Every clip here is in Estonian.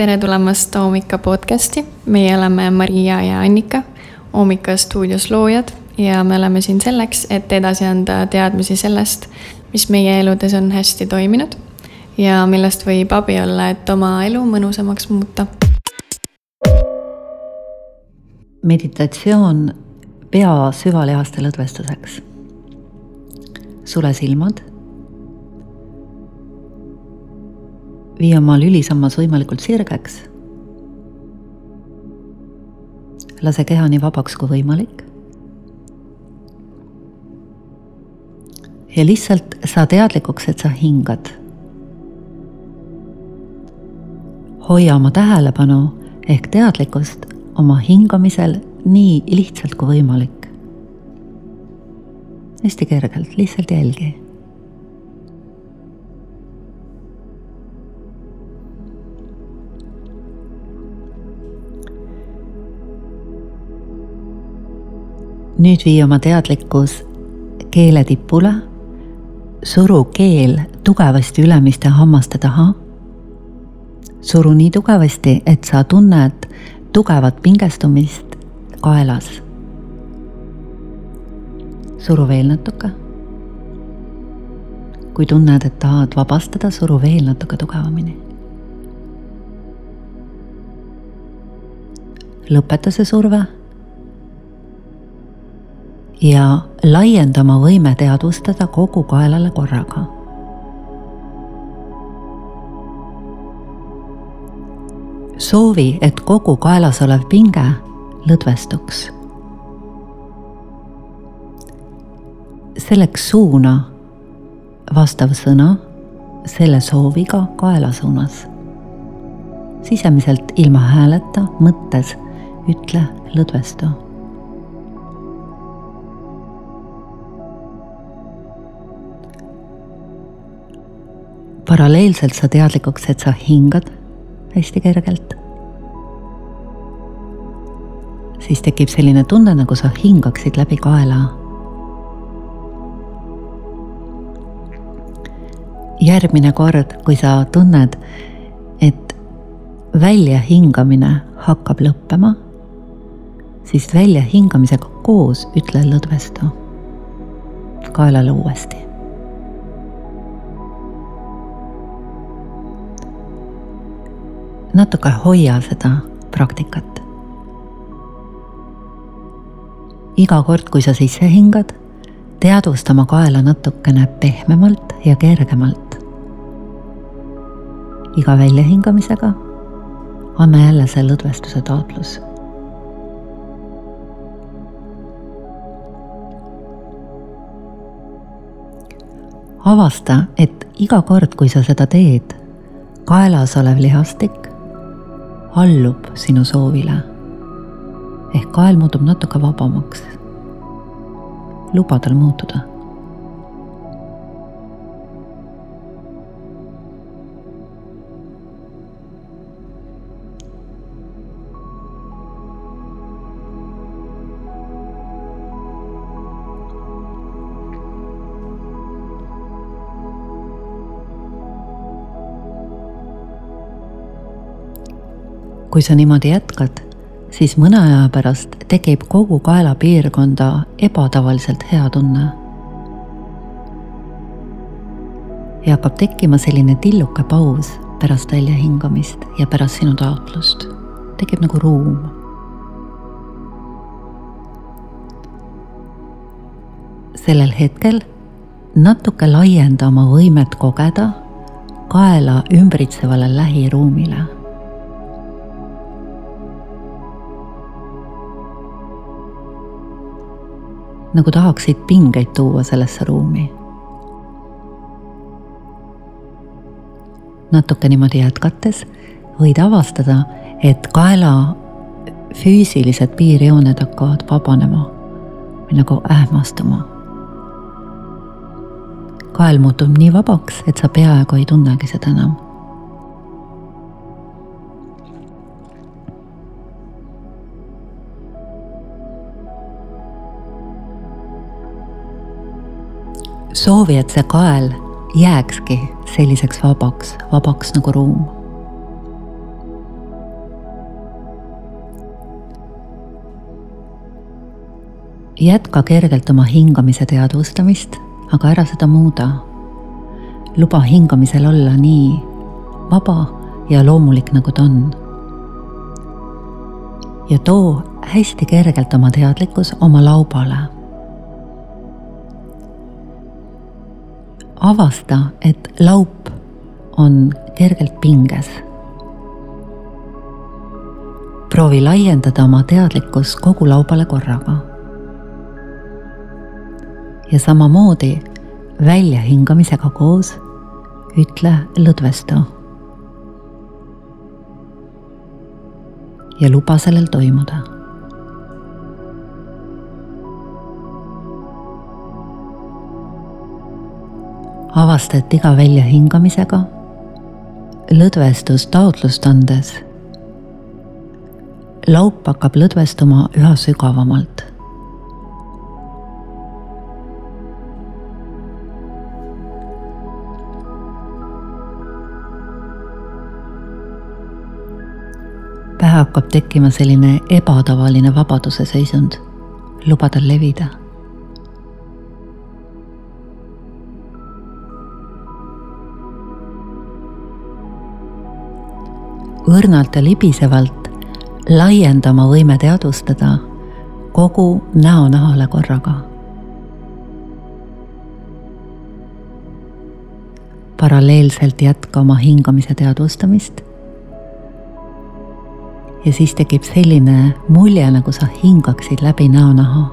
tere tulemast Oomika podcasti, meie oleme Maria ja Annika, Oomika stuudios loojad ja me oleme siin selleks, et edasi anda teadmisi sellest, mis meie eludes on hästi toiminud ja millest võib abi olla, et oma elu mõnusamaks muuta. meditatsioon pea süvalihaste lõdvestuseks. sule silmad vii oma lülisammas võimalikult sirgeks. lase keha nii vabaks kui võimalik. ja lihtsalt saa teadlikuks, et sa hingad. hoia oma tähelepanu ehk teadlikkust oma hingamisel nii lihtsalt kui võimalik. hästi kergelt, lihtsalt jälgi nüüd vii oma teadlikkus keele tipule. suru keel tugevasti ülemiste hammaste taha. suru nii tugevasti, et sa tunned tugevat pingestumist kaelas. suru veel natuke. kui tunned, et tahad vabastada, suru veel natuke tugevamini. lõpeta see surve ja laiendama võime teadvustada kogu kaelale korraga. soovi, et kogu kaelas olev pinge lõdvestuks. selleks suuna vastav sõna selle sooviga kaela suunas. sisemiselt ilma hääleta, mõttes ütle lõdvestu paralleelselt sa teadlikuks, et sa hingad hästi kergelt. siis tekib selline tunne, nagu sa hingaksid läbi kaela. järgmine kord, kui sa tunned, et väljahingamine hakkab lõppema, siis väljahingamisega koos ütle lõdvestu kaelale uuesti natuke hoia seda praktikat. iga kord, kui sa sisse hingad, teadvusta oma kaela natukene pehmemalt ja kergemalt. iga väljahingamisega anna jälle see lõdvestuse taotlus avasta, et iga kord, kui sa seda teed, kaelas olev lihastik allub sinu soovile. ehk kael muutub natuke vabamaks. luba tal muutuda kui sa niimoodi jätkad, siis mõne aja pärast tekib kogu kaelapiirkonda ebatavaliselt hea tunne. ja hakkab tekkima selline tilluke paus pärast väljahingamist ja pärast sinu taotlust. tekib nagu ruum. sellel hetkel natuke laienda oma võimet kogeda kaela ümbritsevale lähiruumile nagu tahaksid pingeid tuua sellesse ruumi. natuke niimoodi jätkates võid avastada, et kaela füüsilised piirjooned hakkavad vabanema või nagu ähmastuma. kael muutub nii vabaks, et sa peaaegu ei tunnegi seda enam soovi, et see kael jääkski selliseks vabaks, vabaks nagu ruum. jätka kergelt oma hingamise teadvustamist, aga ära seda muuda. luba hingamisel olla nii vaba ja loomulik, nagu ta on. ja too hästi kergelt oma teadlikkus oma laubale avasta, et laup on kergelt pinges. proovi laiendada oma teadlikkus kogu laubale korraga. ja samamoodi väljahingamisega koos ütle lõdvestu ja luba sellel toimuda. Avasta, et iga väljahingamisega lõdvestust taotlust andes laup hakkab lõdvestuma üha sügavamalt pähe hakkab tekkima selline ebatavaline vabaduse seisund. luba tal levida. Õrnalt ja libisevalt laiendama võime teadvustada kogu näonahale korraga. paralleelselt jätka oma hingamise teadvustamist ja siis tekib selline mulje, nagu sa hingaksid läbi näonaha.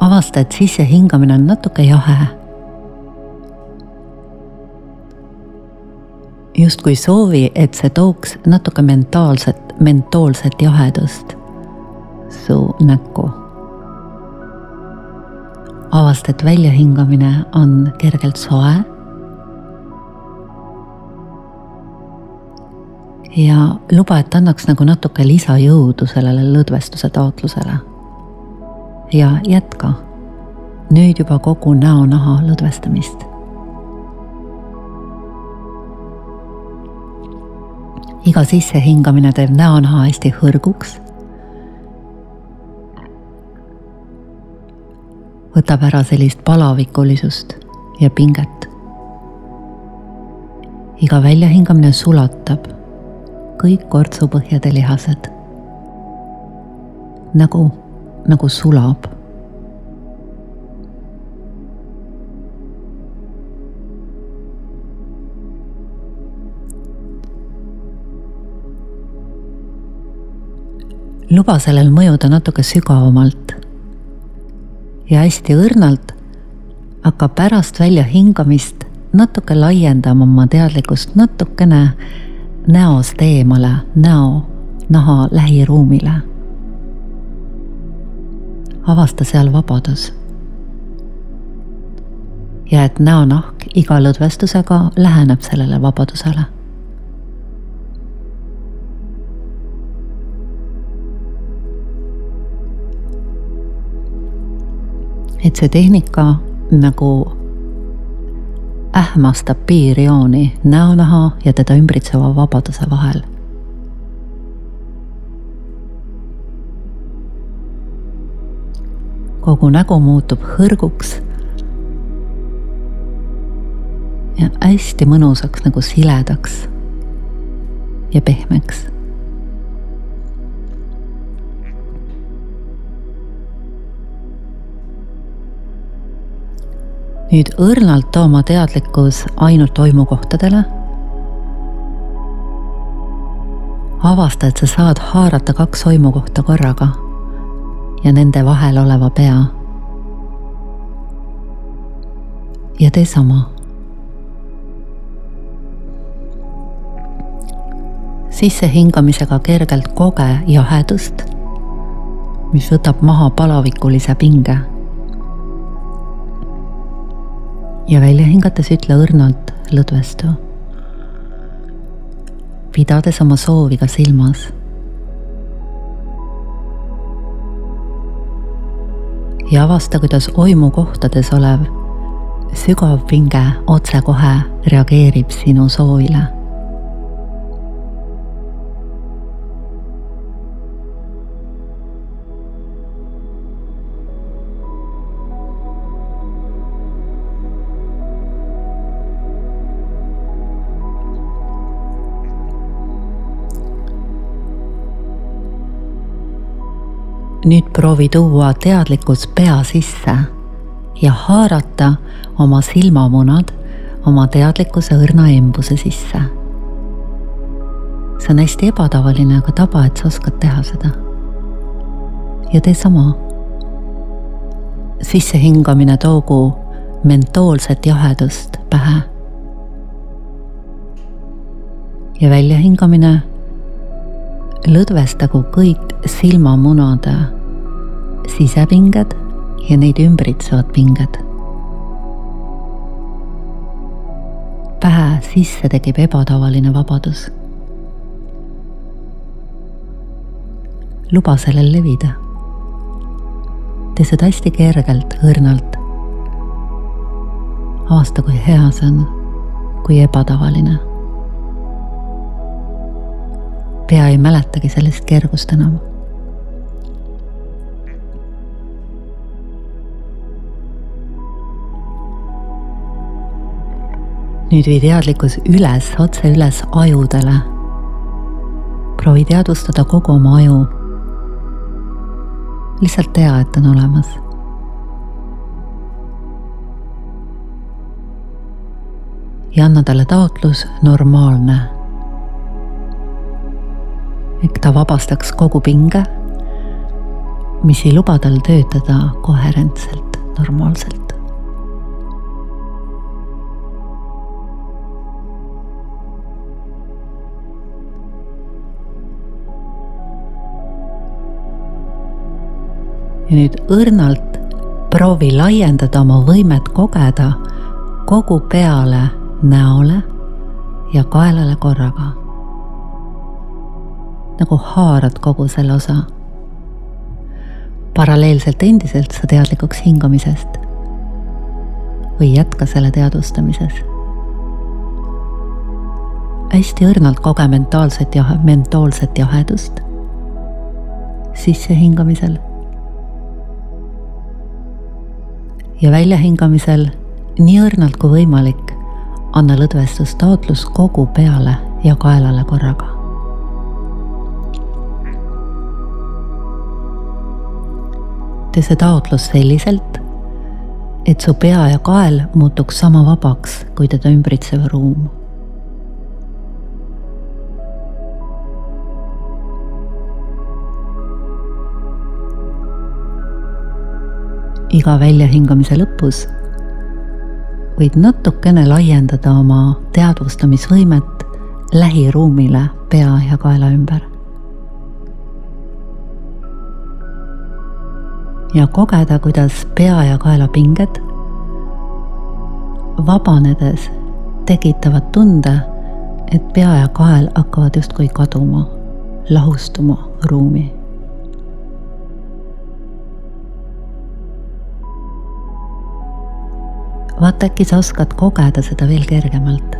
avasta, et sissehingamine on natuke jahe. Justkui soovi, et see tooks natuke mentaalset, mentoolset jahedust su näkku. avasta, et väljahingamine on kergelt soe ja luba, et annaks nagu natuke lisajõudu sellele lõdvestuse taotlusele. ja jätka nüüd juba kogu näonaha lõdvestamist. Iga sissehingamine teeb näonaha hästi hõrguks. võtab ära sellist palavikulisust ja pinget. iga väljahingamine sulatab kõik kortsupõhjade lihased. nagu, nagu sulab. Luba sellel mõjuda natuke sügavamalt ja hästi õrnalt hakkab pärast väljahingamist natuke laiendama oma teadlikkust natukene näost eemale, näo, naha lähiruumile. avasta seal vabadus. ja et näonahk iga lõdvestusega läheneb sellele vabadusele. Et see tehnika nagu ähmastab piirjooni näonaha ja teda ümbritseva vabaduse vahel. kogu nägu muutub hõrguks ja hästi mõnusaks nagu siledaks ja pehmeks nüüd õrnalt too oma teadlikkus ainult toimukohtadele. avasta, et sa saad haarata kaks toimukohta korraga ja nende vahel oleva pea. ja tee sama. sissehingamisega kergelt koge jahedust, mis võtab maha palavikulise pinge ja välja hingates ütle õrnalt lõdvestu. pidades oma soovi ka silmas. ja avasta, kuidas oimukohtades olev sügav pinge otsekohe reageerib sinu soovile nüüd proovi tuua teadlikkus pea sisse ja haarata oma silmamunad oma teadlikkuse õrna embuse sisse. see on hästi ebatavaline, aga taba, et sa oskad teha seda. ja tee sama. sissehingamine toogu mentoolset jahedust pähe. ja väljahingamine lõdvestagu kõik silmamunade sisepinged ja neid ümbritsevad pinged. pähe sisse tekib ebatavaline vabadus. luba sellel levida. tee seda hästi kergelt, õrnalt. avasta, kui hea see on, kui ebatavaline. pea ei mäletagi sellist kergust enam nüüd vii teadlikkus üles, otse üles ajudele. proovi teadvustada kogu oma aju. lihtsalt tea, et on olemas. ja anna talle taotlus normaalne. ehk ta vabastaks kogu pinge, mis ei luba tal töötada koherentselt, normaalselt. Ja nüüd õrnalt proovi laiendada oma võimet kogeda kogu peale, näole ja kaelale korraga. nagu haarad kogu selle osa. paralleelselt endiselt sa teadlikuks hingamisest või jätka selle teadvustamises. hästi õrnalt koge mentaalset ja mentoolset jahedust sissehingamisel ja väljahingamisel nii õrnalt kui võimalik, anna lõdvestustaotlus kogu peale ja kaelale korraga. tee see taotlus selliselt, et su pea ja kael muutuks sama vabaks kui teda ümbritsev ruum iga väljahingamise lõpus võid natukene laiendada oma teadvustamisvõimet lähiruumile pea ja kaela ümber. ja kogeda, kuidas pea ja kaela pinged vabanedes tekitavad tunde, et pea ja kael hakkavad justkui kaduma, lahustuma ruumi vaata, äkki sa oskad kogeda seda veel kergemalt.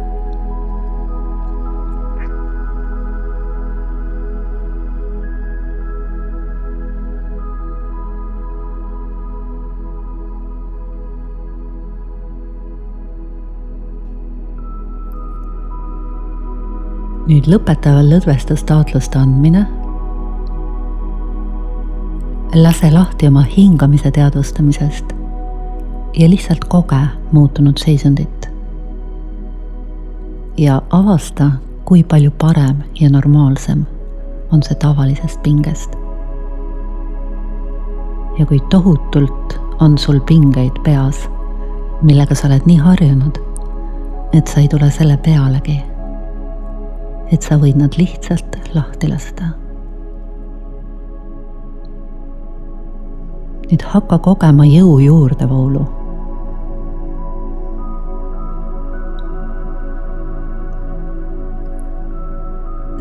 nüüd lõpetaval lõdvestustaotluste andmine. lase lahti oma hingamise teadvustamisest ja lihtsalt koge muutunud seisundit. ja avasta, kui palju parem ja normaalsem on see tavalisest pingest. ja kui tohutult on sul pingeid peas, millega sa oled nii harjunud, et sa ei tule selle pealegi. et sa võid nad lihtsalt lahti lasta nüüd hakka kogema jõu juurdevoolu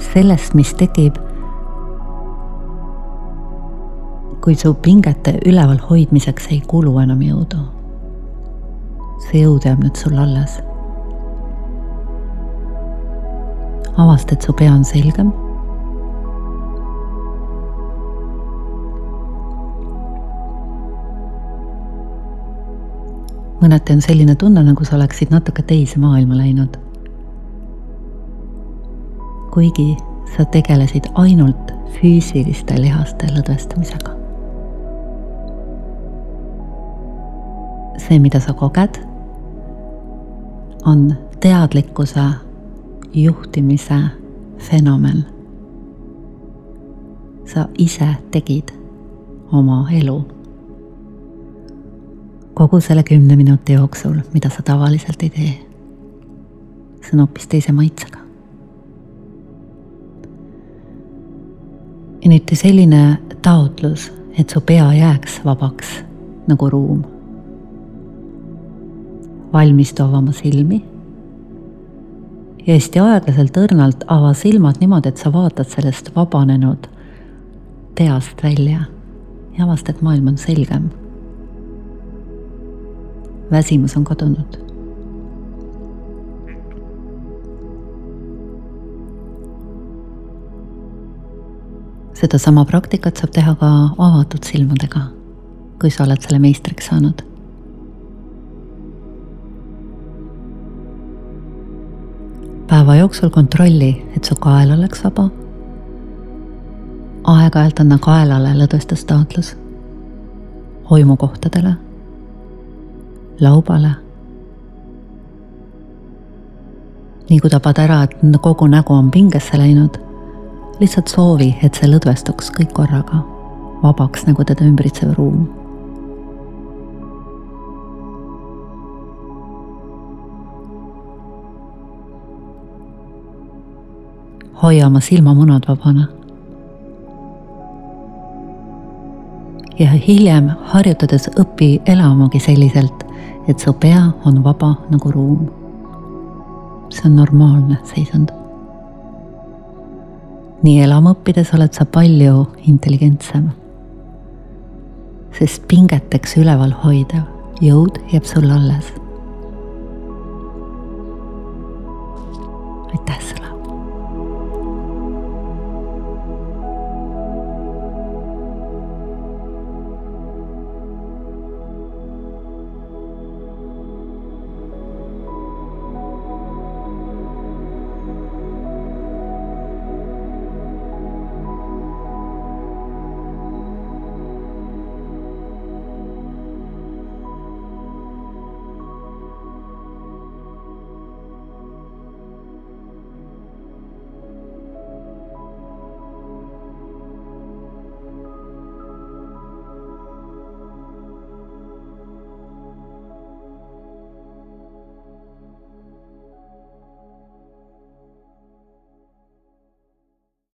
sellest, mis tekib, kui su pingete üleval hoidmiseks ei kulu enam jõudu. see jõud jääb nüüd sul alles. avasta, et su pea on selgem mõneti on selline tunne, nagu sa oleksid natuke teise maailma läinud kuigi sa tegelesid ainult füüsiliste lihaste lõdvestamisega. see, mida sa koged, on teadlikkuse juhtimise fenomen. sa ise tegid oma elu. kogu selle kümne minuti jooksul, mida sa tavaliselt ei tee. see on hoopis teise maitsega. Ja nüüd selline taotlus, et su pea jääks vabaks nagu ruum. valmistu avama silmi. ja hästi aeglaselt õrnalt ava silmad niimoodi, et sa vaatad sellest vabanenud peast välja ja avastad, maailm on selgem väsimus on kadunud. Sedasama praktikat saab teha ka avatud silmadega, kui sa oled selle meistriks saanud. päeva jooksul kontrolli, et su kael oleks vaba. aeg-ajalt anna kaelale lõdvestustaotlus hoimukohtadele laubale. nii kui tabad ära, et kogu nägu on pingesse läinud, lihtsalt soovi, et see lõdvestuks kõik korraga, vabaks nagu teda ümbritsev ruum hoia oma silmamunad vabana. ja hiljem harjutades õpi elamagi selliselt, et su pea on vaba nagu ruum. see on normaalne seisund. Nii elama õppides oled sa palju intelligentsem. sest pingeteks üleval hoidev jõud jääb sul alles. aitäh.